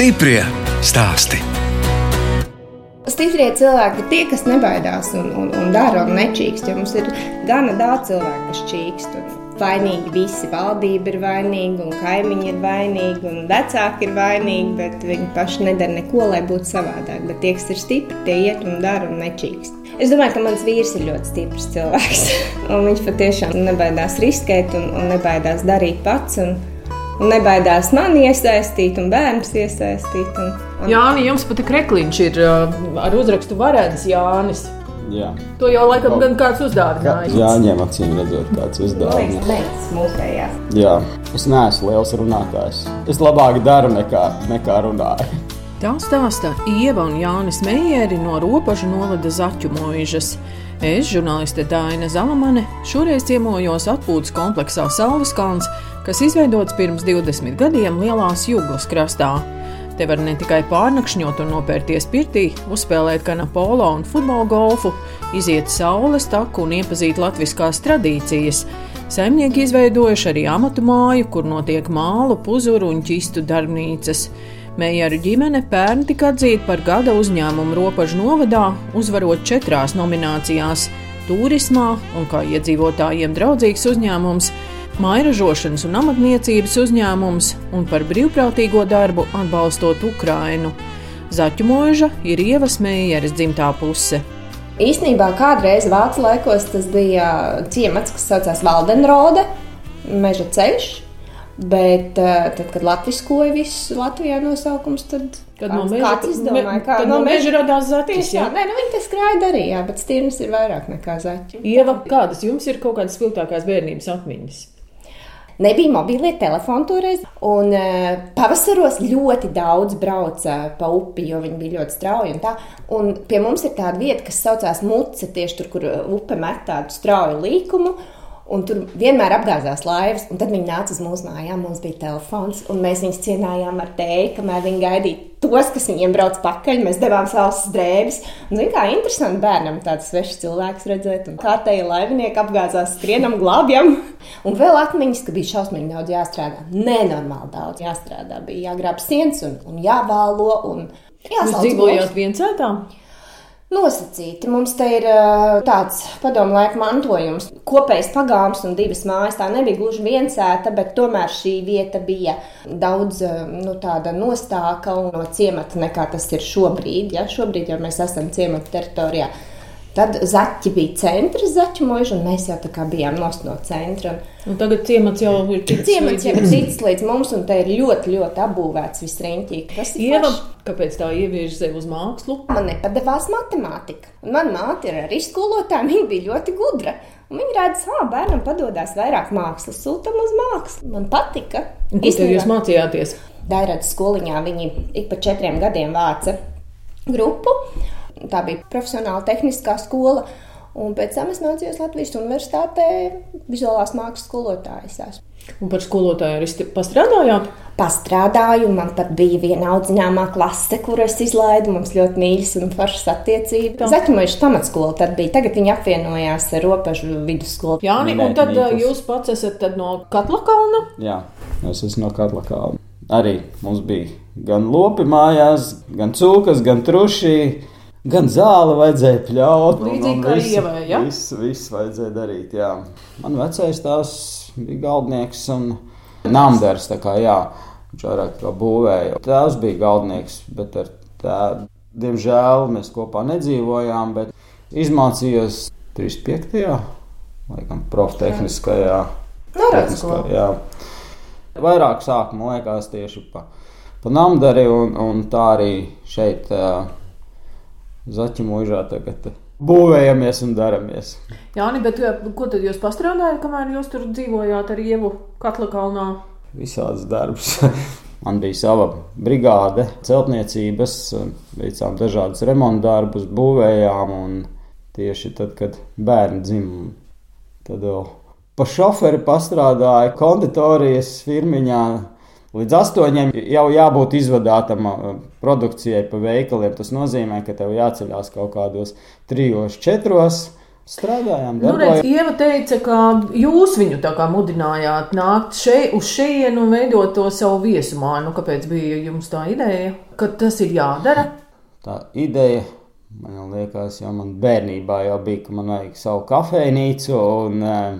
Stiprie stāsti. Stiprie cilvēki ir tie, kas nebaidās un, un, un dara un nečīkst. Mums ir gana daudz cilvēku, kas čīkst. Vainīgi visi. Valdība ir vainīga, un kaimiņi ir vainīgi, un vecāki ir vainīgi, bet viņi paši nedara neko, lai būtu savādāk. Bet tie, kas ir stipri, tie iet un dara un nečīkst. Es domāju, ka mans vīrs ir ļoti stiprs cilvēks. viņš patiešām nebaidās riskēt un, un nebaidās darīt pats. Un, un nebaidās mani iesaistīt, un bērnus iesaistīt. Un, un... Jā, jums pat krekliņš ir uh, ar uzrakstu Varēdas Jānis. Jā. To jau laikam gan kāds uzdāvinājis. Jā, ņem acīm redzot, kāds uzdāvinājis. Jā, es neesmu liels runātājs. Es labāk daru nekā, nekā runāju. Tā stāsta Ieva un Jānis Meijeri no Ropažu novada Zaķu mūžas. Es, žurnāliste Dāna Zalamane, šoreiz ciemojos atpūtas kompleksā Saules kalns, kas izveidots pirms 20 gadiem Lielās Jūglas krastā. Te var ne tikai pārnakšņot un nopērties pirtī, uzspēlēt kanapolo un futbola golfu, iziet saules taku un iepazīt latviskās tradīcijas. Saimnieki izveidojuši arī amatu māju, kur notiek mālu, puzuru un ķistu darbnīcas. Meijeru ģimene pērn tika atzīta par gada uzņēmumu robežu novadā, uzvarot četrās nominācijās - turismā un kā iedzīvotājiem draudzīgs uzņēmums, mairažošanas un amatniecības uzņēmums un par brīvprātīgo darbu atbalstot Ukrainu. Zaķu mūža ir ievas Meijeras dzimtā puse. Īsnībā kādreiz Vācu laikos tas bija ciemats, kas saucās Valdenrode, meža ceļš. Bet uh, tad, kad latviskoja visu Latvijā nosaukums, tad Kad no meža, kāds izdomāja, kā no, meža radās zaķis. Jā, nē, nu viņi te skraida arī, jā, bet stirnas ir vairāk nekā zaķi. Ieva, kādas jums ir kaut kādas spilgtākās bērnības atmiņas? Nebija mobilie telefoni toreiz, un uh, pavasaros ļoti daudz brauca pa upi, jo viņi bija ļoti strauji. Un tā. un pie mums ir tāda vieta, kas saucās Muce, tieši tur, kur upe met tādu strauju līkumu. Un tur vienmēr apgāzās laivas, un tad viņi nāca uz mūsu mājām. Mums bija telefons, un mēs viņus cienījām ar tēju, kamēr viņi gaidīja tos, kas viņiem brauc pakaļ. Mēs devām savus drēbes. Un, zin, kā interesanti bērnam tāds svešs cilvēks redzēt, un kā te ir laivinieki apgāzās, skrienam, glābjam. Un vēl atmiņas, ka bija šausmīgi daudz jāstrādā. Nenormāli daudz jāstrādā. Bija jāgrāb sienas un, un jāvālo. Un Jūs dzīvojāt viencētā? Nosacīti. Mums te ir tāds padomu laika mantojums, kopējs pagāms un divas mājas. Tā nebija gluži viensēta, bet tomēr šī vieta bija daudz nu, nostāka no ciemata nekā tas ir šobrīd. Ja? Šobrīd jau mēs esam ciemata teritorijā. Tad zaķi bija centrs, zaķu mūža, un mēs jau tā kā bijām nost no centra. Un tagad ciemats jau ir ticis ciemats jau ir ticis līdz mums, un te ir ļoti, ļoti apbūvēts viss riņķīgi. Tas ir Ieva, kāpēc tā ievieš sevi uz mākslu? Man nepadevās matemātika. Un man māte ir arī skolotāja, viņa bija ļoti gudra. Un viņa redz, ka bērnam padodas vairāk mākslas, sūtām uz mākslu. Man patika. Īstenībā, jūs mācījāties? Dairādas skoliņā viņi ik pa četriem gadiem vāca grupu. Tā bija profesionāla tehniskā skola. Un pēc tam es mācījos Latvijas Universitātē, vizuālās mākslas skolotājs. Un par skolotāju arī pastrādājāt? Pastrādāju, man pat bija viena audzināmā klase, kuras izlaidu. Mums ļoti mīļas un foršas attiecības. Zaķimojuši pamatskola tad bija. Tagad viņi apvienojās ar robežu vidusskolu. Jā, un tad mītas. jūs pats esat no Katlakauna? Jā, es esmu no Katlakauna. Arī mums bija gan lopi mājās, gan cūkas, gan truši Gan zāli vajadzēja pļaut. Līdzīgi kā ievai, ja? Viss, viss vajadzēja darīt, jā. Man vecais tās bija galdnieks un namdars, kā, jā. Viņš vairāk kā būvēja. Tēvs bija galdnieks, bet ar tēvu, diemžēl, mēs kopā nedzīvojām, bet izmācījos 35. laikam, proftehniskajā. Tehniskajā. Vairāk sāk, man liekas, tieši pa, pa namdari un, un tā arī šeit. Uh, zaķu mūžā tagad būvējamies un daramies. Jā, bet eh, ko tad jūs pastrādājat, kamēr jūs tur dzīvojāt ar Ievu Katlakalnā? Visādas darbs. Man bija sava brigāde, celtniecības, veicām dažādus remontu darbus, būvējām. Tieši tad, kad bērni dzimta, tad vēl pa šoferi pastrādāja konditorijas firmiņā Līdz astoņiem jau jābūt izvadātam produkcijai pa veikaliem. Tas nozīmē, ka tev jāceļās kaut kādos trijos, četros strādājām. Nu, redz, Ieva teica, ka jūs viņu tā kā mudinājāt nākt šeit, uz šejienu un veidot to savu viesumāju. Nu, kāpēc bija jums tā ideja, ka tas ir jādara? Tā ideja Man liekas, jau man bērnībā jau bija, ka man vajag savu kafejnīcu. Un, eh,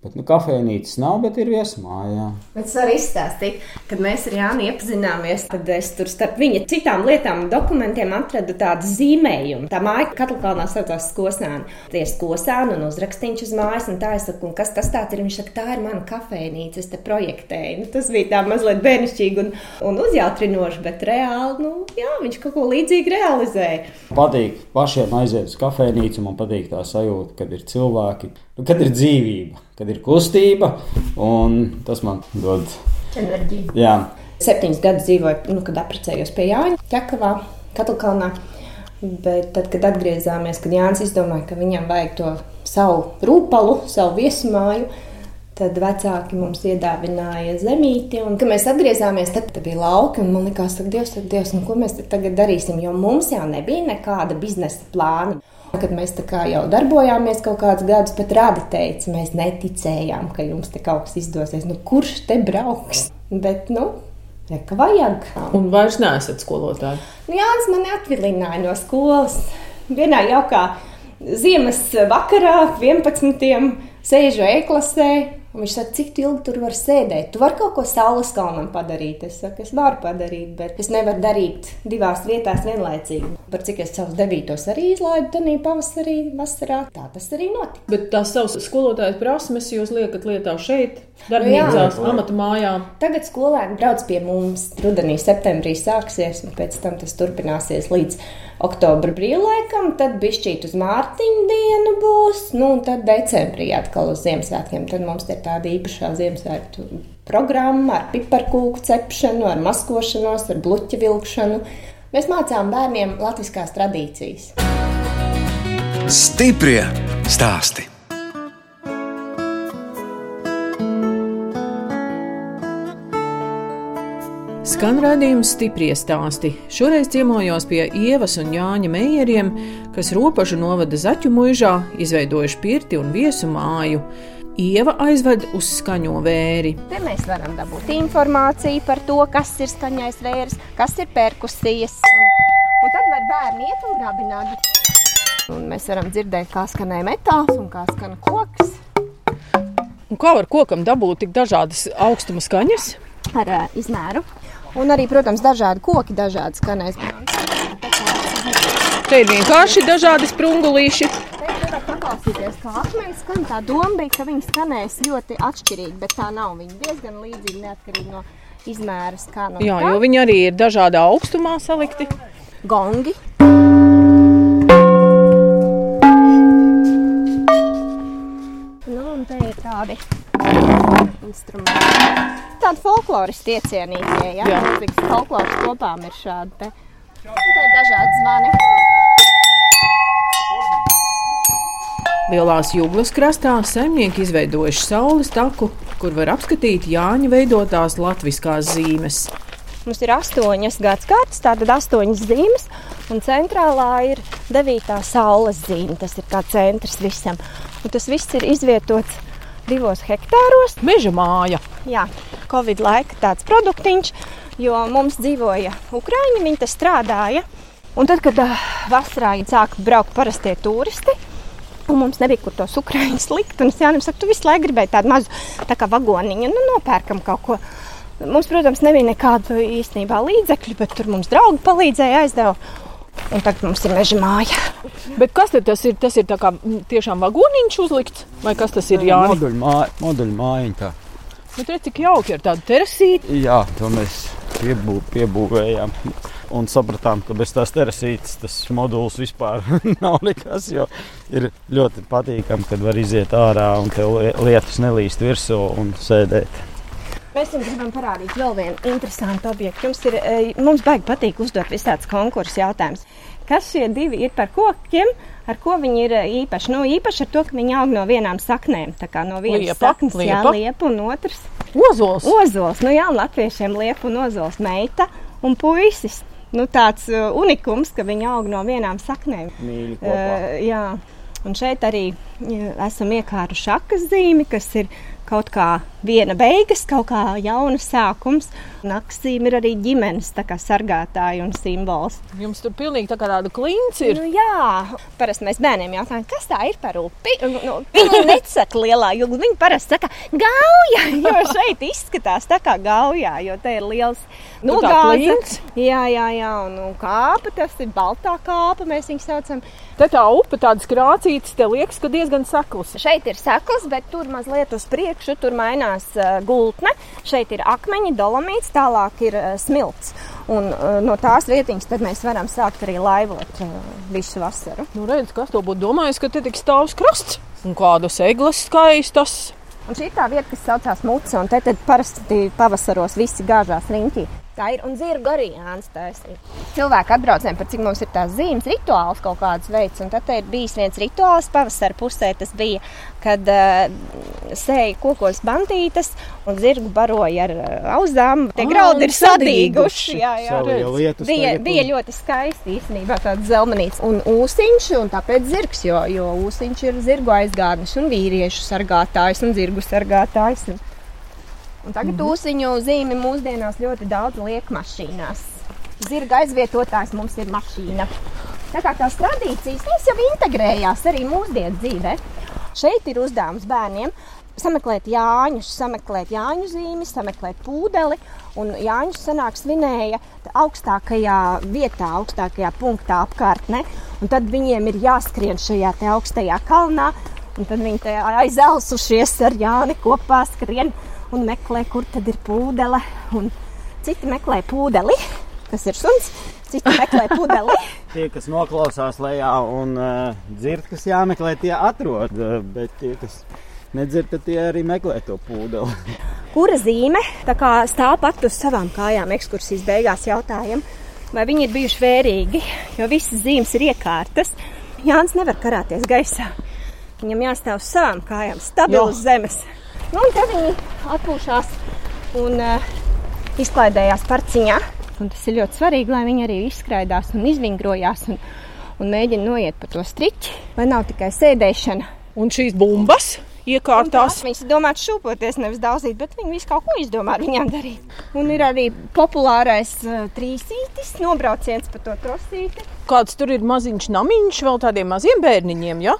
Bet nu, kafejnīcas nav, bet ir viesmājā. Bet es varu izstāstīt, kad mēs ar Jānu iepazināmies, tad es tur starp viņa citām lietām un dokumentiem atradu tādu zīmējumu. Tā māja Katlkalnā saucās Skosāni. Tie ir skosāni un uzrakstīņš uz mājas, un tā es saku, kas tas tāds ir? Viņš saka, tā ir mana kafejnīca, es te projektēju. Nu, tas bija tā mazliet bērnišķīgi un, un uzjautrinoši, bet reāli, nu, jā, viņš kaut ko līdzīgu realizēja. Patīk pašiem aiziet uz kafejnīcu, man patīk tā sajūta, kad ir cilvēki, kad ir dzīvība kad ir kustība, un tas man dod enerģiju. Jā. Septiņus gadus dzīvoju, nu, kad apprecējos pie Jāņa Čakavā, Katlkalnā. Bet tad, kad atgriezāmies, kad Jānis izdomāja, ka viņam vajag to savu rūpalu, savu viesmāju, tad vecāki mums iedāvināja zemīti. Un, kad mēs atgriezāmies, tad, tad bija lauki. Man liekas, ka Dievs, Dievs nu, ko mēs tagad darīsim? Jo mums jau nebija nekāda biznesa plāna. Kad mēs jau darbojāmies kaut kādus gadus, pat rādi teica, mēs neticējām, ka jums te kaut kas izdosies. Nu, kurš te brauks? Bet, nu, Reka vajag. Un vairs neesat skolotāji. Nu, Jānis mani atvilināja no skolas. Vienā jaukā ziemas vakarā, 11. sēžu e-klasē, Un viņš saka, cik ilgi tur var sēdēt? Tu vari kaut ko saules kalnam padarīt. Es saku, es varu padarīt, bet es nevaru darīt divās vietās vienlaicīgi. Par cik es savus devītos arī izlaidu, tad pavasarī, vasarā. Tā tas arī notika. Bet tās savas skolotājas prasmes jūs liekat lietā šeit, darbnīcās, nu, amata mājā. Tagad skolēni brauc pie mums. Rudenī, septembrī sāksies, un pēc tam tas turpināsies līdz oktobra brīvlaikam, tad bišķīt uz Mārtiņu dienu būs, nu, un tad decembrī atkal uz Ziemassvētkiem. Tad mums ir tāda īpašā Ziemassvētku programma ar piparkūku cepšanu, ar maskošanos, ar bluķa vilkšanu. Mēs mācām bērniem latviskās tradīcijas. Stiprie stāsti! Skan redzējums stipri stāsti. Šoreiz ciemojos pie Ievas un Jāņa Meijeriem, kas robežu novada Zaķu mūžā, izveidojuši pirti un viesu māju. Ieva aizved uz skaņo vēri. Te mēs varam dabūt informāciju par to, kas ir skaņais vērs, kas ir perkusijas. Un, un tad var bērni iet un grabināt. Un mēs varam dzirdēt, kā skanēja metāls un kā skan koks. Un kā var kokam dabūt tik dažādas augstuma skaņas? Ar uh, izmēru. Un arī, protams, dažādi koki, dažādi skanēs. Te ir vienkārši dažādi sprungulīši. Paklausīties, kā akmens skan. Tā doma bija, ka viņi skanēs ļoti atšķirīgi, bet tā nav. Viņi diezgan līdzīgi neatkarīgi no izmēra skanu. Jā, jo viņi arī ir dažādā augstumā salikti. Gongi. Nu, un te ir tādi instrumenti. Tādi folkloristi iecienītie, ja? Jā. Mūzikas folkloras kopām ir šādi te. Te ir dažādi zvani. Lielās jūglas krastā saimnieki izveidojuši saules taku, kur var apskatīt Jāņa veidotās latviskās zīmes. Mums ir astoņas gadsimtas, tātad astoņas zīmes, un centrālā ir devītā saules zīme. Tas ir kā centrs visam. Un tas viss ir izvietots divos hektāros. Meža māja. Jā, Covid laika tāds produktiņš, jo mums dzīvoja Ukrāņi, viņi te strādāja. Un tad, kad uh, vasarā sāka braukt parastie turisti, un mums nebija kur tos ukrāņus likt, un es Jānis saka, tu visu laiku gribēji tādu mazu tā kā vagoniņu, nu nopērkam kaut ko. Mums, protams, nebija nekādu īstenībā līdzekļu, bet tur mums draugi palīdzēja aizdeva. Un tagad mums ir meža māja. Bet kas tas ir? Tas ir kā tiešām vagoniņš uzlikts, vai kas tas ir? Jā, moduļu māja Nu, tur cik jauki ir tāda terasīta. Jā, to mēs piebū, piebūvējām. Un sapratām, ka bez tās terasītes tas modulis vispār nav nekas. Ir ļoti patīkami, kad var iziet ārā un te lietas nelīst virsū un sēdēt. Mēs jums gribam parādīt vēl vienu interesantu objektu. Jums ir, e, mums baigi patīk uzdot visādus konkursu jautājumus. Kas šie divi ir par kokiem, ar ko viņi ir e, īpaši? Nu, īpaši ar to, ka viņi aug no vienām saknēm. Tā kā no vienas liepa, saknes, liepa. jā, liepa un otrs. Ozols. Ozols, nu jā, latviešiem liepa un ozols meita un puisis. Nu, tāds uh, unikums, ka viņi aug no vienām saknēm. Mīļi kopā. Uh, jā. Un šeit arī esam iekāruši akas zīmi, kas ir kaut kā viena beigas, kaut kā jauna sākums. Naktsīm ir arī ģimenes sargātāji un simbols. Jums tur pilnīgi tā kā tāda klints ir. Nu, jā, parasti mēs bērniem jautājam, kas tā ir par upi. Nu, viņi nesaka lielā jūga, viņi parasti saka gauja, jo šeit izskatās tā kā gaujā, jo te ir liels nogāzes. Jā, jā, jā, un, un kāpa, tas ir baltā kāpa, mēs viņu saucam. Te tā upe tādas krācītas, te liekas, ka diezgan sekls. Šeit ir sekls, bet tur mazliet uz priekšu, tur mainās uh, gultne. Šeit ir akmeņi, dolomīts, tālāk ir uh, smilts. Un uh, no tās vietiņas mēs varam sākt arī laivot visu vasaru. Nu, redz, kas to būtu domājis, ka te tik stāvs krasts un kādas eglis skaistas. Un šī ir tā vieta, kas saucās Muca, un te parasti pavasaros visi gāžās riņķī. Tā ir un zirga arī Jānis taisīja. Cilvēki atbraucēm par cik mums ir tās zīmes, rituāls kaut kāds veids. Un tad ir bijis viens rituāls pavasara pusē, tas bija, kad uh, sēja kokos bantītes un zirgu baroja ar uh, auzām. Tie oh, graudi ir sadīguši. Jā, jā, bija, bija ļoti skaisti īstenībā tāds zelmenīts un ūsiņš, un tāpēc zirgs, jo, jo ūsiņš ir zirgu aizgādnis un vīriešu sargātājs un zirgu sargātājs. Un Un tagad mm -hmm. ūsuņu zīmi mūsdienās ļoti daudz liek mašīnās. Zirga aizvietotājs mums ir mašīna. Tā kā tās tradīcijas jau integrējās arī mūsdienu dzīvē. Šeit ir uzdevums bērniem sameklēt Jāņus, sameklēt Jāņu zīmi, sameklēt pūdeli. Un Jāņus sanāk svinēja augstākajā vietā, augstākajā punktā apkārtnē. Tad viņiem ir jāskrien šajā augstajā kalnā. Un tad viņi aizelsušies ar Jāni kopā skrien un meklē, kur tad ir pūdele. Un citi meklē pūdeli, kas ir suns, citi meklē pūdeli. tie, kas noklausās lejā un uh, dzird, kas jāmeklē, tie atrod. Uh, bet tie, kas nedzird, tie arī meklē to pūdeli. Kura zīme stāv pat uz savām kājām? Ekskursijas beigās jautājām, vai viņi ir bijuši vērīgi, jo visas zīmes ir iekārtas. Jānis nevar karāties gaisā. Viņam jāstāv uz savām kājām, stabili uz zemes. Nu, un tad viņi atpūšās un uh, izklaidējās parciņā. Un tas ir ļoti svarīgi, lai viņi arī izskraidās un izvingrojās un, un mēģina noiet pa to striķi, lai nav tikai sēdēšana. Un šīs bumbas iekārtās. Viņas domā šūpoties, nevis daudzīt, bet viņi visu kaut ko izdomā ar viņām darīt. Un ir arī populārais uh, trīsītis, nobrauciens pa to trosīti. Kāds tur ir maziņš namiņš vēl tādiem maziem bērniņiem, ja?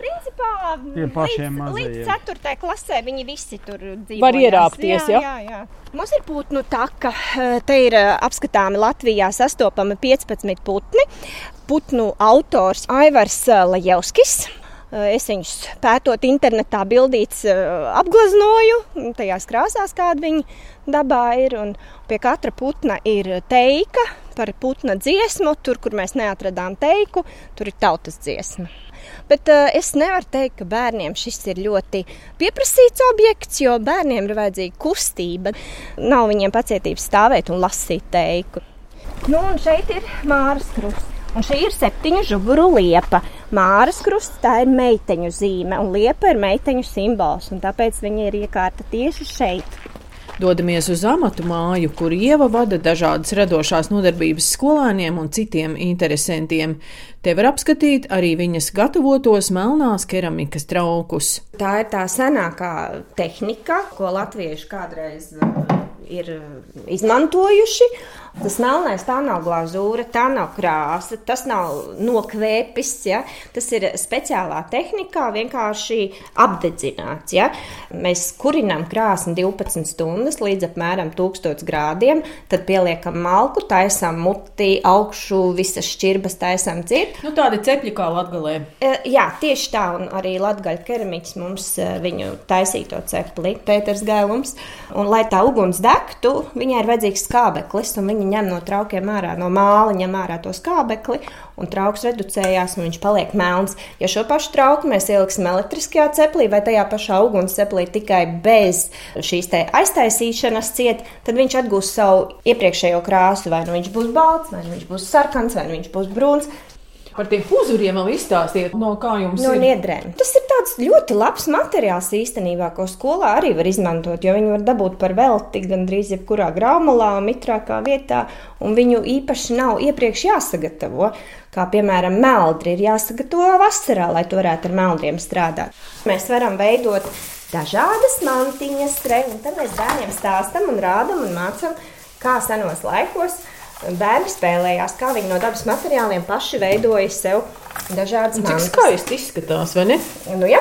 Principā līdz. Līdz 4. klasē viņi visi tur dzīvo. Var ierāpties, jā, jā, jā. Mums ir putnu taka. Te ir apskatāmi Latvijā sastopami 15 putni. Putnu autors Aivars Lajevskis. Es viņus pētot internetā, bildīts, apgleznoju tajās krāsās, kāda viņi dabā ir. Un pie katra putna ir teika par putna dziesmu. Tur, kur mēs neatradām teiku, tur ir tautas dziesma. Bet uh, es nevaru teikt, ka bērniem šis ir ļoti pieprasīts objekts, jo bērniem ir vajadzīga kustība. Nav viņiem pacietības stāvēt un lasīt teiku. Nu, un šeit ir Māras krusts. Un šī ir septiņu žuburu liepa. Māras krusts tā ir meiteņu zīme, un liepa ir meiteņu simbols. Tāpēc viņa ir iekārta tieši šeit. Dodamies uz amatu māju, kur ieva vada dažādas radošās nodarbības skolēniem un citiem interesantiem. Te var apskatīt arī viņas gatavotos melnās keramikas traukus. Tā ir tā senākā tehnika, ko latvieši kādreiz ir izmantojuši. Tas melnais tā nav glazūra, tā nav krāsa, tas nav nokvēpis. Ja? Tas ir speciālā tehnikā, vienkārši apdedzināts. Ja? Mēs kurinām krāsni 12 stundas līdz apmēram 1000 grādiem, tad pieliekam malku, taisām muti, augšu, visas šķirbas taisām ciet. Nu, tādi cepļi kā latgalē. E, jā, tieši tā, un arī latgaļa keramiķis mums e, viņu taisīto cepli, Pēters Gēlums. Un, lai tā uguns degtu, viņai ir vajadzīgs skābeklis, un viņa ņem no traukiem ārā, no māla ņem ārā to skābekli, un trauks reducējās, un viņš paliek melns. Ja šo pašu trauku mēs ieliksim elektriskajā ceplī vai tajā pašā uguns ceplī tikai bez šīs aiztaisīšanas ciet, tad viņš atgūs savu iepriekšējo krāsu. Vai nu viņš būs balts, vai nu viņš būs sarkans, vai nu viņš būs brūns. Par tiem puzuriem vēl izstāstiet, no kā jums no ir. niedrēm. Tas ir tāds ļoti labs materiāls īstenībā, ko skolā arī var izmantot, jo viņu var dabūt par velti gandrīz jebkurā graumalā, mitrākā vietā, un viņu īpaši nav iepriekš jāsagatavo. Kā piemēram, meldri ir jāsagatavo vasarā, lai tu varētu ar meldriem strādāt. Mēs varam veidot dažādas mantiņas, tre, un tad mēs bērniem stāstam un rādam un mācam, kā senos laikos bērni spēlējās, kā viņi no dabas materiāliem paši veidoja sev dažādas Cik mantas. skaisti izskatās, vai ne? Nu, ja.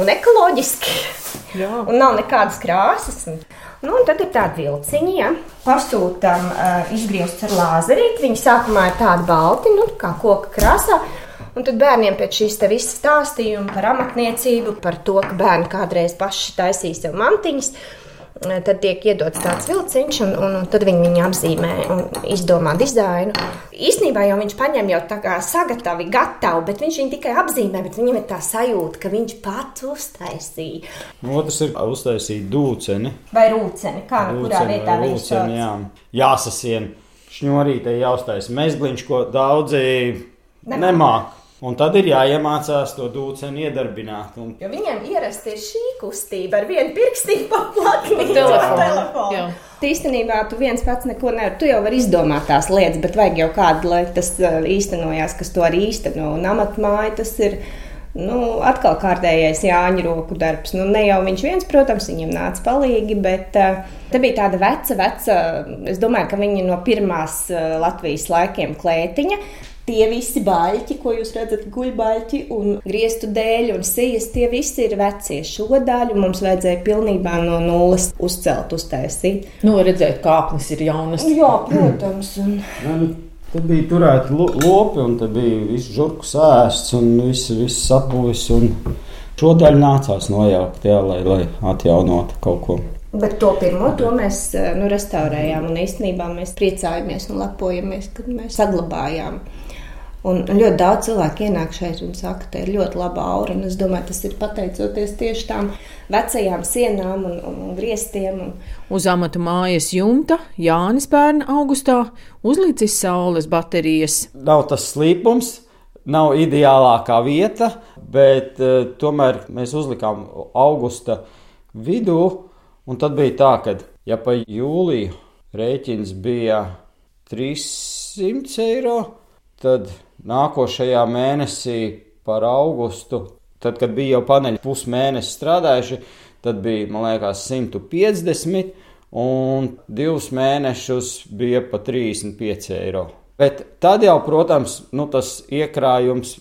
Un ekoloģiski. Jā. Un nav nekādas krāsas. Nu, tad ir tāda vilciņa, ja. pasūtām uh, izgrieztus ar lāzerīti. Viņi sākumā ir tādi balti, nu, kā koka krāsā. Un tad bērniem pēc šīs visas stāstījuma par amatniecību, par to, ka bērni kādreiz paši taisīja sev mantiņas, eh, tad tiek iedots tāds vilciņš, un, un, un tad viņi viņu apzīmē un izdomā dizainu. Īsnībā jau viņš paņem jau tā kā sagatavi, gatavu, bet viņš viņu tikai apzīmē, bet viņam ir tā sajūta, ka viņš pats uztaisīja. Otrs ir uztaisīt dūceni. Vai rūceni, kā nu, kurā Rūceni vietā viņš to rūceni, jā. Jāsasien šņurītē jāuztais mezgliņš, ko daudzi Nemāk. nemāk. Un tad ir jāiemācās to dūceni iedarbināt. Un Jo viņiem ierasti ir šī kustība ar vienu pirkstiņu paplakni. telefonu. Jā. Īstenībā tu viens pats neko nevari. Tu jau vari izdomāt tās lietas, bet vajag jau kādu, lai tas uh, īstenojās, kas to arī īsteno. Un amatmāja tas ir. Nu, atkal kārtējais Jāņa roku darbs. Nu, ne jau viņš viens, protams, viņam nāca palīgi, bet uh, te bija tāda veca, veca, es domāju, ka viņa no pirmās uh, Latvijas laikiem klētiņa. Tie visi baļķi, ko jūs redzat, guļbaļķi un griestu dēļ un sijas, tie visi ir vecie. Šo daļu mums vajadzēja pilnībā no nulles uzcelt, uztaisīt. Nu, redzēt, kāpnes ir jaunas. Jā, protams. Un... Nu, Tad bija turēti lo- lopi, un tad bija viss žurku sēsts un viss, viss sapuvis. un Šo daļu nācās nojaukt, jā, lai, lai atjaunotu kaut ko. Bet to pirmo to mēs nu, restaurējām. Un īstenībā mēs priecājamies un lepojamies, kad mēs saglabājām. Un un ļoti daudz cilvēku ienāk šeit un saka, ka tā ir ļoti laba aura. Un es domāju, tas ir pateicoties tieši tām vecajām sienām un, un, un griestiem. Un, Uz amata mājas jumta Jānis pērn augustā uzlicis saules baterijas. Nav tas slīpums, nav ideālākā vieta, bet uh, tomēr mēs uzlikām augusta vidū. Un tad bija tā, ka ja pa jūliju rēķins bija 300 eiro, tad nākošajā mēnesī par augustu, tad, kad bija jau paneļi pusmēnesi strādājuši, tad bija, man liekas, 150, un divus mēnešus bija pa 35 eiro. Bet tad jau, protams, nu, tas iekrājums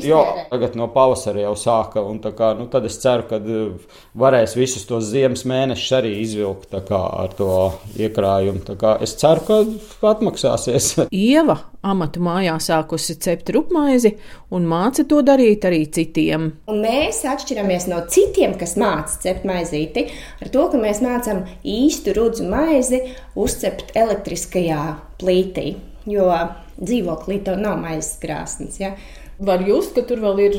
jau tagad no pavasara jau sāka. un tā Kā, nu, tad es ceru, ka uh, varēs visus tos ziemas mēnešus arī izvilkt kā, ar to iekrājumu. Kā Es ceru, ka atmaksāsies. Ieva amata mājā sākusi cept rupmaizi un māca to darīt arī citiem. un mēs atšķiramies no citiem, kas māca cept maizīti, ar to, ka mēs mācām īstu rudzu maizi uzcept elektriskajā plītī. Jo dzīvoklī to nav maizes krāsnes. Ja? Var just, ka tur vēl ir,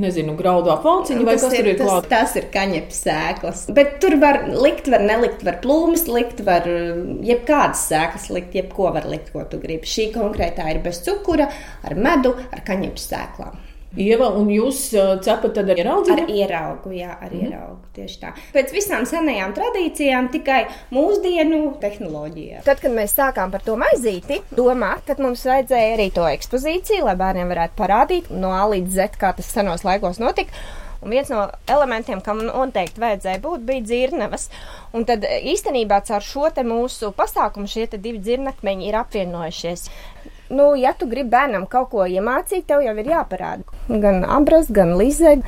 nezinu, graudu apvalciņi vai Tas kas tur ir tas, klāts. tas ir kaņepes sēklas. Bet tur var likt, var nelikt, var plūmus likt, var uh, jebkādas sēklas likt, jebko var likt, ko tu gribi. Šī konkrētā ir bez cukura, ar medu, ar kaņepes sēklām. Ieva, un jūs uh, cepat tad ar Ar ieraudzīt? ieraugu, jā, ar mm. ieraugu. Tieši tā. Pēc visām senajām tradīcijām, tikai mūsdienu tehnoloģijā. Tad, kad mēs sākām par to maizīti domāt, tad mums vajadzēja arī to ekspozīciju, lai bērniem varētu parādīt no A līdz Z, kā tas senos laikos notika. Un viens no elementiem, kam noteikti vajadzēja būt, bija dzirnavas. Un tad īstenībā caur šo te mūsu pasākumu šie te divi dzirnakmeņi ir apvienojušies. Nu, ja tu gribi bērnam kaut ko iemācīt, tev jau ir jāparāda. Gan abras, gan līze.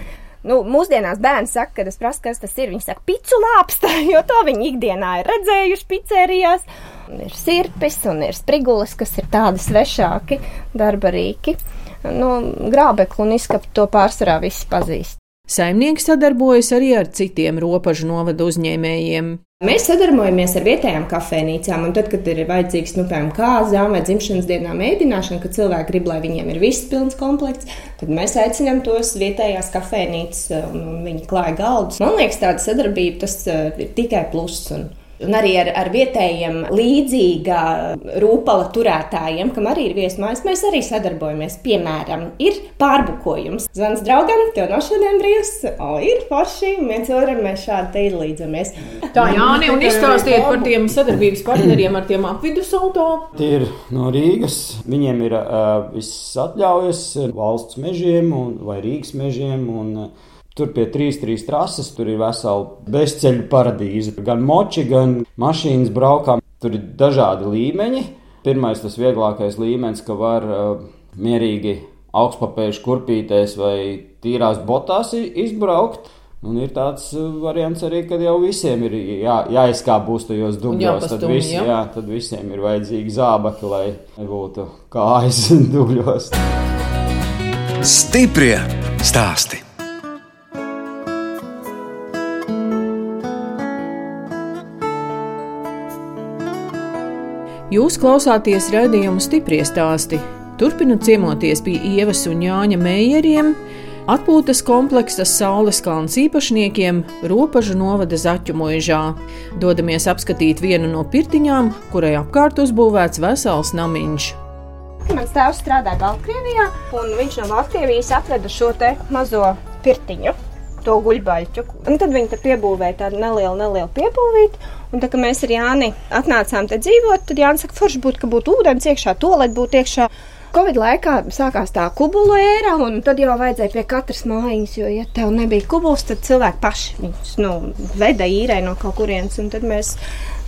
Nu, mūsdienās bērni saka, kad es prasu, kas tas ir. Viņi saka, picu lāpsta, jo to viņi ikdienā ir redzējuši pizzērijās. Un Ir sirpis un ir sprigulis, kas ir tādi svešāki darba rīki. Nu, grābekli un izskatu to pārsvarā visi pazīst. Saimnieki sadarbojas arī ar citiem robežu novadu uzņēmējiem. Mēs sadarbojamies ar vietējām kafejnīcām, un tad, kad ir vajadzīgs, nu, piemēram, kāzām vai dzimšanas dienā mēdināšana, kad cilvēki grib, lai viņiem ir viss pilns komplekts, tad mēs aicinām tos vietējās kafejnīcas, un, viņi klāja galdus. Man liekas, tāda sadarbība tas uh, ir tikai pluss. Un un arī ar, ar vietējiem līdzīga rūpala turētājiem, kam arī ir viesmājas, mēs arī sadarbojamies. Piemēram, ir pārbukojums. Zvans draugam, tev no šodien brīvs, o, ir forši, un viens otram mēs šādi te izlīdzamies. Tā, Jāni, un izstāstiet par tiem sadarbības partneriem ar tiem apvidus auto. Tie ir no Rīgas. Viņiem ir uh, viss atļaujas valsts mežiem un, vai Rīgas mežiem. Un, uh, Tur pie trīs, trīs trases, tur ir vesela bezceļu paradīze. Gan moči, gan mašīnas braukām. Tur ir dažādi līmeņi. Pirmais, tas vieglākais līmenis, ka var uh, mierīgi augstpapēžu kurpīties vai tīrās botās izbraukt. Un ir tāds variants arī, kad jau visiem ir jā, jāizkāpjas tajos dubļos. Tad, visi, jā. Jā, tad visiem ir vajadzīgi zābaki, lai nebūtu kājas dubļos. Stiprie stāstī! Jūs klausāties raidījumu stipri stāstī. Turpinot ciemoties pie Ievas un Jāņa Meijeriem, atpūtas kompleksas Saules kalns īpašniekiem Ropažu novada Zaķu mūžā. Dodamies apskatīt vienu no pirtiņām, kurai apkārt uzbūvēts vesels namiņš. Mans tēvs strādāja Baltkrievijā, un viņš no Baltkrievijas atveda šo mazo pirtiņu to guļbaļķu. Un tad viņi piebūvēja tādu nelielu, nelielu piebūvīti. Un tā kā mēs ar Jāni atnācām te dzīvot, tad Jānis saka, forši būtu, ka būtu ūdens iekšā, tolet būtu iekšā. Covid laikā sākās tā kubulu ēra, un tad jau vajadzēja pie katras mājas, jo, ja tev nebija kubuls, tad cilvēki paši viņus nu, veda īrē no kaut kurienes. Tad mēs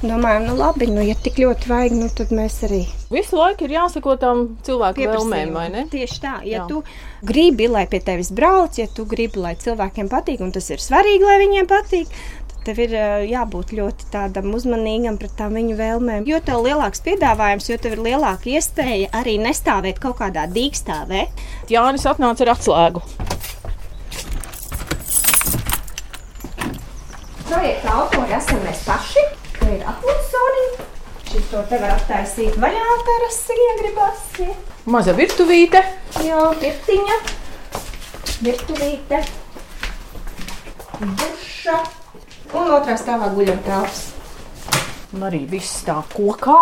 domājam, nu labi, nu, ja tik ļoti vajag, nu, tad mēs arī. Visu laiku ir jāsako tam cilvēku vēlmēm, vai ne? Tieši tā, ja Jā. tu gribi, lai pie tevis brauc, ja tu gribi, lai cilvēkiem patīk, un tas ir svarīgi, lai viņiem patīk, tev ir jābūt ļoti tādam uzmanīgam pret tām viņu vēlmēm. Jo tev ir lielāks piedāvājums, jo tev ir lielāka iespēja arī nestāvēt kaut kādā dīkstāvē. Jānis atnāca ar atslēgu. Projekta autori esam mēs paši, ka ir atpūsoniņi. Šis to te var attaisīt vaļā terasi, ja gribas. Maza virtuvīte. Jā, pirtiņa, virtuvīte, duša. Un otrā stāvā guļam telpas. Un arī viss tā kokā.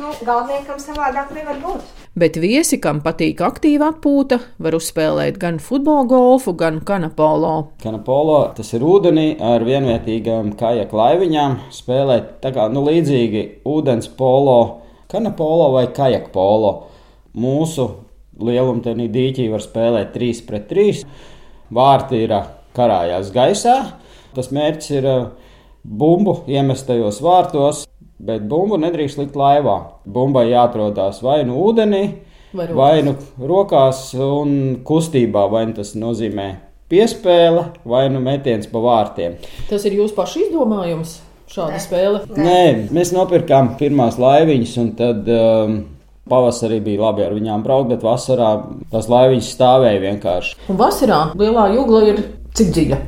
Nu, galveniekam savādāk nevar būt. Bet viesi, kam patīk aktīva atpūta, var uzspēlēt gan futbola golfu, gan kanapolo. Kanapolo tas ir ūdenī ar vienvietīgām kājām laiviņām. Spēlēt tā kā nu, līdzīgi ūdens polo, kanapolo vai kajak polo. Mūsu lielumtenī dīķī var spēlēt 3 pret 3. Vārti ir karājās gaisā. Tas mērķis ir bumbu iemest tajos vārtos, bet bumbu nedrīkst likt laivā. Bumbai jāatrodas vai nu ūdenī, vai, vai nu rokās un kustībā, vai nu tas nozīmē piespēle vai nu metiens pa vārtiem. Tas ir jūsu pašu izdomājums. Šāda spēle? Nē, mēs nopirkām pirmās laiviņas, un tad um, pavasarī bija labi ar viņām braukt, bet vasarā tās laiviņas stāvēja vienkārši. Un vasarā lielā jūgla ir cik dziļa?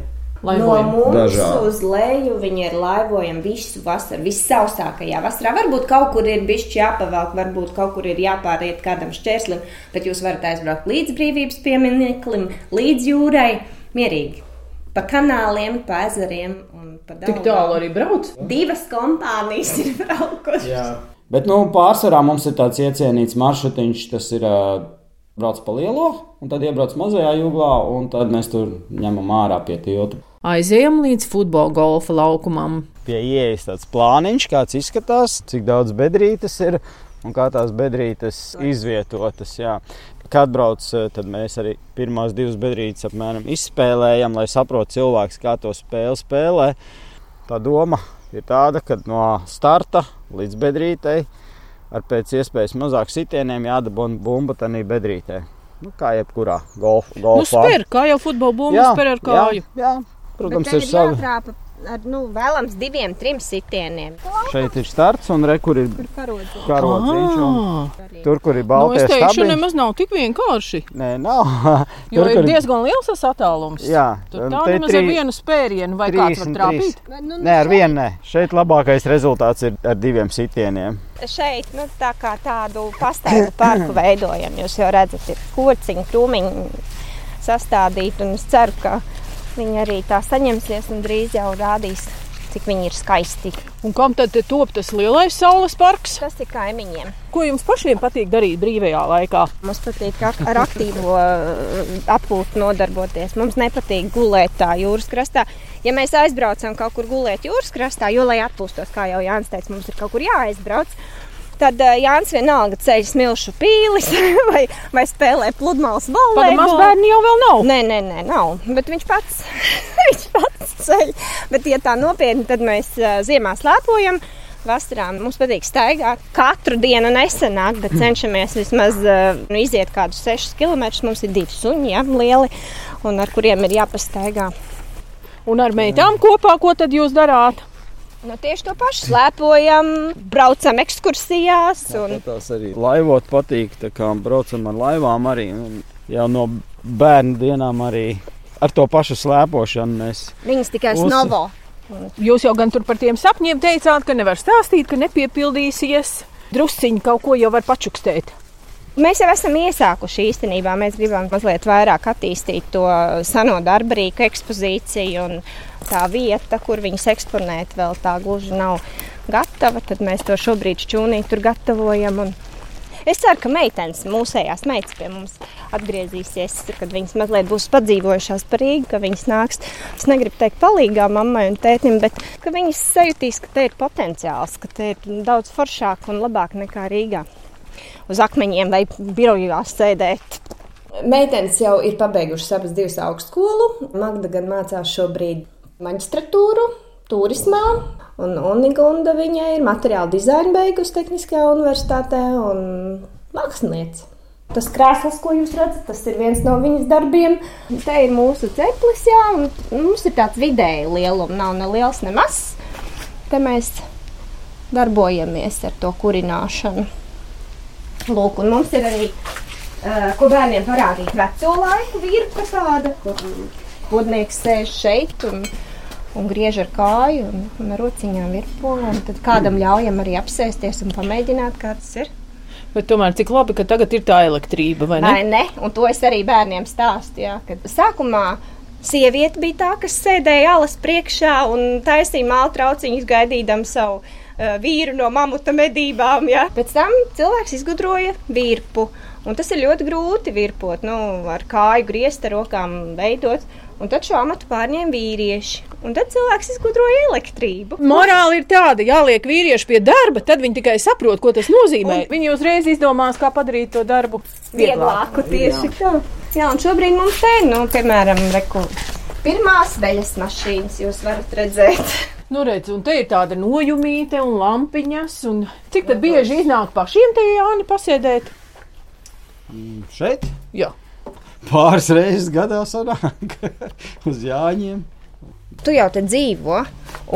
Laivojam. No mums Dažādi. uz leju viņi ir laivojami visu vasaru, vissausākajā vasarā. Varbūt kaut kur ir bijis jāpavelk, varbūt kaut kur ir jāpāriet kādam šķērslim, bet jūs varat aizbraukt līdz brīvības piemineklim, līdz jūrai, mierīgi. Pa kanāliem, pa ezeriem un pa daudz. Tik tālu arī brauc? Divas kompānijas ir braukušas. Bet nu, pārsvarā mums ir tāds iecienīts maršrutiņš, tas ir uh, brauc pa lielo, un tad iebrauc mazajā jūglā, un tad mēs tur ņemam ārā pie tilta. Aizejam līdz futbola golfa laukumam. Pie ieejas tāds plāniņš, kāds izskatās, cik daudz bedrītes ir un kā tās bedrītes izvietotas. Jā. Kad atbrauc, tad mēs arī pirmās divas bedrītes apmēram izspēlējam, lai saprotu cilvēks, kā to spēli spēlē. Tā doma ir tāda, ka no starta līdz bedrītei ar pēc iespējas mazāk sitieniem jādabūna bumba tajā bedrītē. Nu, kā jebkurā golf, golfā. Nu, spēr, kā jau futbola bumba spēr ar kāju. Jā, jā, Protams, ir savi. Jātrāpa ar nu, vēlams diviem, trim sitieniem. Šeit ir starts un re, kur ir karodziņš. Ah. Tur, kur ir baltais nu, stabils. Tas nemaz nav tik vienkārši. Nē, nav. jo tur, ir kur... diezgan liels tas attālums. Jā. Tur tā nemaz tri... ar vienu spērienu vai kāds var trāpīt. Nu, nu, nē, ar vienu nē. Šeit labākais rezultāts ir ar diviem sitieniem. Šeit nu, tā kā tādu pastāvu parku veidojam. Jūs jau redzat, ir kociņi, krūmiņi sastādīti un es ceru, ka Viņi arī tā saņemsies un drīz jau rādīs cik viņi ir skaisti. Un kam tad te top tas lielais saules parks? Tas ir kaimiņiem. Ko jums pašiem patīk darīt brīvajā laikā? Mums patīk ar, aktīvo uh, atpūtu nodarboties. Mums nepatīk gulēt tā jūras krastā. Ja mēs aizbraucam kaut kur gulēt jūras krastā, jo, lai atpūstos, kā jau Jānis teica, mums ir kaut kur jāaizbrauc. Tad uh, Jānis vienalga ceļ smilšu pīlis vai, vai spēlē pludmales Tāda volejbolu. mazbērni jau vēl nav. Nē, nē, nē, nav. Bet viņš pats, viņš pats ceļ. Bet, ja tā nopietni, tad mēs uh, ziemā slēpojam. Vasarā mums patīk staigāt. Katru dienu nesenāk, bet cenšamies vismaz uh, nu, iziet kādus 6 km. Mums ir divi suņi, ja, lieli, un ar kuriem ir jāpastaigā. Un ar meitām kopā, ko tad jūs darāt? Nu, tieši to pašu slēpojam, braucam ekskursijās. Un... Tas arī laivot patīk, tā kā braucam ar laivām arī. Jau no bērnu dienām arī ar to pašu slēpošanu mēs. Viņas tikai Uz- snovo. Jūs jau gan tur par tiem sapņiem teicāt, ka nevar stāstīt, ka nepiepildīsies. Drusciņi kaut ko jau var pačukstēt. Mēs jau esam iesākuši īstenībā. Mēs gribam mazliet vairāk attīstīt to seno darbarīku ekspozīciju. un Tā vieta, kur viņas eksponēt, vēl tā gluži nav gatava. Tad mēs to šobrīd šķūnī tur gatavojam. Un es ceru, ka meitenes, mūsējās meitas pie mums atgriezīsies, kad viņas mazliet būs padzīvojušās par Rīgu, ka viņas nāks. Es negribu teikt palīgā mammai un tētim, bet ka viņas sajutīs, ka te ir potenciāls, ka te ir daudz foršāk un labāk nekā Rīgā uz akmeņiem vai birojās sēdēt. Meitenes jau ir pabeigušas abas divas augstskolu. Magda gan mācās šobrīd maģistratūru, turismā. Un Unigunda viņai ir materiāla dizaina beigusi Tehniskajā universitātē un mākslinieca. Tas krēsls, ko jūs redzat, tas ir viens no viņas darbiem. Te ir mūsu ceplis, jā, un mums ir tāds vidēji lielums, nav ne liels, ne mazs. Te mēs darbojamies ar to kurināšanu. Lūk, un mums ir arī, uh, ko bērniem parādīt, veco laiku virpa tāda, kur podnieks sēž šeit un, un griež ar kāju un, un ar rociņām virpo. Un tad kādam ļaujam arī apsēsties un pamēģināt, kā tas ir. Bet tomēr cik labi, ka tagad ir tā elektrība, vai ne? Vai ne? Un to es arī bērniem stāstu. Jā, kad sākumā sieviete bija tā, kas sēdēja alas priekšā un taisīja mālu trauciņus, gaidīdama savu vīru no mamuta medībām. Jā. Pēc tam cilvēks izgudroja virpu. Un tas ir ļoti grūti virpot, nu, ar kāju griezt, ar rokām veidot. Un tad šo amatu pārņēma vīrieši. Un tad cilvēks izgudroja elektrību. Morāli ir tāda, jāliek vīrieši pie darba, tad viņi tikai saprot, ko tas nozīmē. Un... Viņi uzreiz izdomās, kā padarīt to darbu vieglāku. Tieši tā. Jā, un šobrīd mums te ir, nu, piemēram, reku, pirmās veļas mašīnas, jūs varat redzēt. Nu, redz, un te ir tāda nojumīte un lampiņas. Un cik tad bieži iznāk pašiem te Jāni pasēdēt? Šeit Jā. pāris reizes gadā sanāk uz Jāņiem. Tu jau te dzīvo,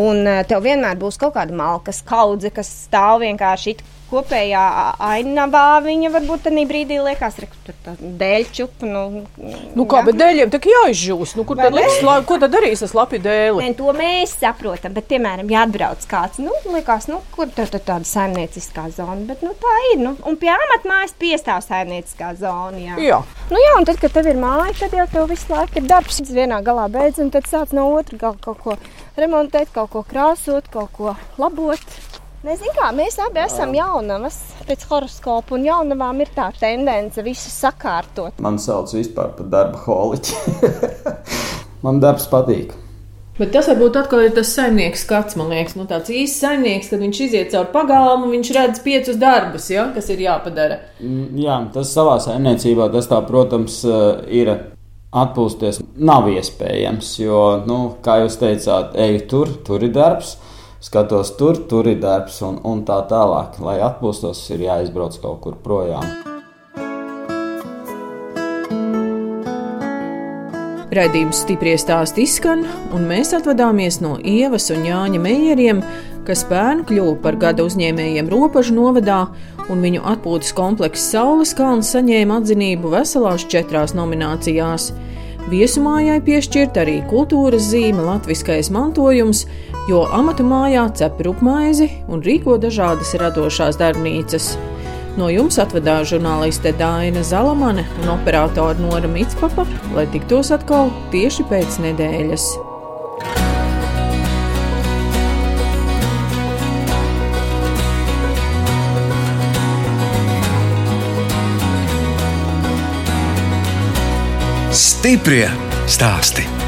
un eh, tev vienmēr būs kaut kāda malka skaudze, kas stāv vienkārši it kopējā ainavā. Viņa varbūt tādā brīdī liekas, ka tur tā dēļ čupa. Nu, Nu, kā, bet dēļiem tā jāizžūst. Nu, kur Vai tad liks, la, ko tad darīs ar slapju dēli? Nē, to mēs saprotam, bet, piemēram, ja atbrauc kāds, nu, liekas, nu, kur tā ir tāda saimnieciskā zona, bet nu, tā ir. Nu, un pie amatmājas piestāv saimnieciskā zona. Jā. Jā. Nu, jā, un tad, kad tev ir māja, tad jau tev visu laiku ir darbs. Vienā galā beidz, un tad sāc no otras gala kaut ko remontēt, kaut ko krāsot, kaut ko labot. Nezinu, kā mēs abi esam jaunavas pēc horoskopa, un jaunavām ir tā tendence visu sakārtot. Man sauc vispār par darba holiķi. Man darbs patīk. Bet tas varbūt atkal ir tas saimnieks skats, man liekas, nu, tāds īsts saimnieks, kad viņš iziet cauri pagalmu, viņš redz piecus darbus, ja, kas ir jāpadara. Mm, Jā, tas savā saimniecībā, tas tā, protams, eh, ir atpūsties. Nav iespējams, jo, nu, kā jūs teicāt, eju tur, tur ir darbs, skatos tur, tur ir darbs un, un tā tālāk. Lai atpūstos, ir jāizbrauc kaut kur projām. Raidījums stipri stāsti izskan, un mēs atvadāmies no Ievas un Jāņa Meijeriem, kas pērn kļuva par gada uzņēmējiem Ropažu novadā, un viņu atpūtas komplekss Saules kalns saņēma atzinību veselās četrās nominācijās. Viesumājai piešķirt arī kultūras zīme Latviskais mantojums, jo amatu mājā cep rupmaizi un rīko dažādas radošās darbnīcas. No jums atvedās žurnāliste Dāna Zalamane un operātora Nora Mitspapa, lai tiktos atkal tieši pēc nedēļas. Stiprie stāstī!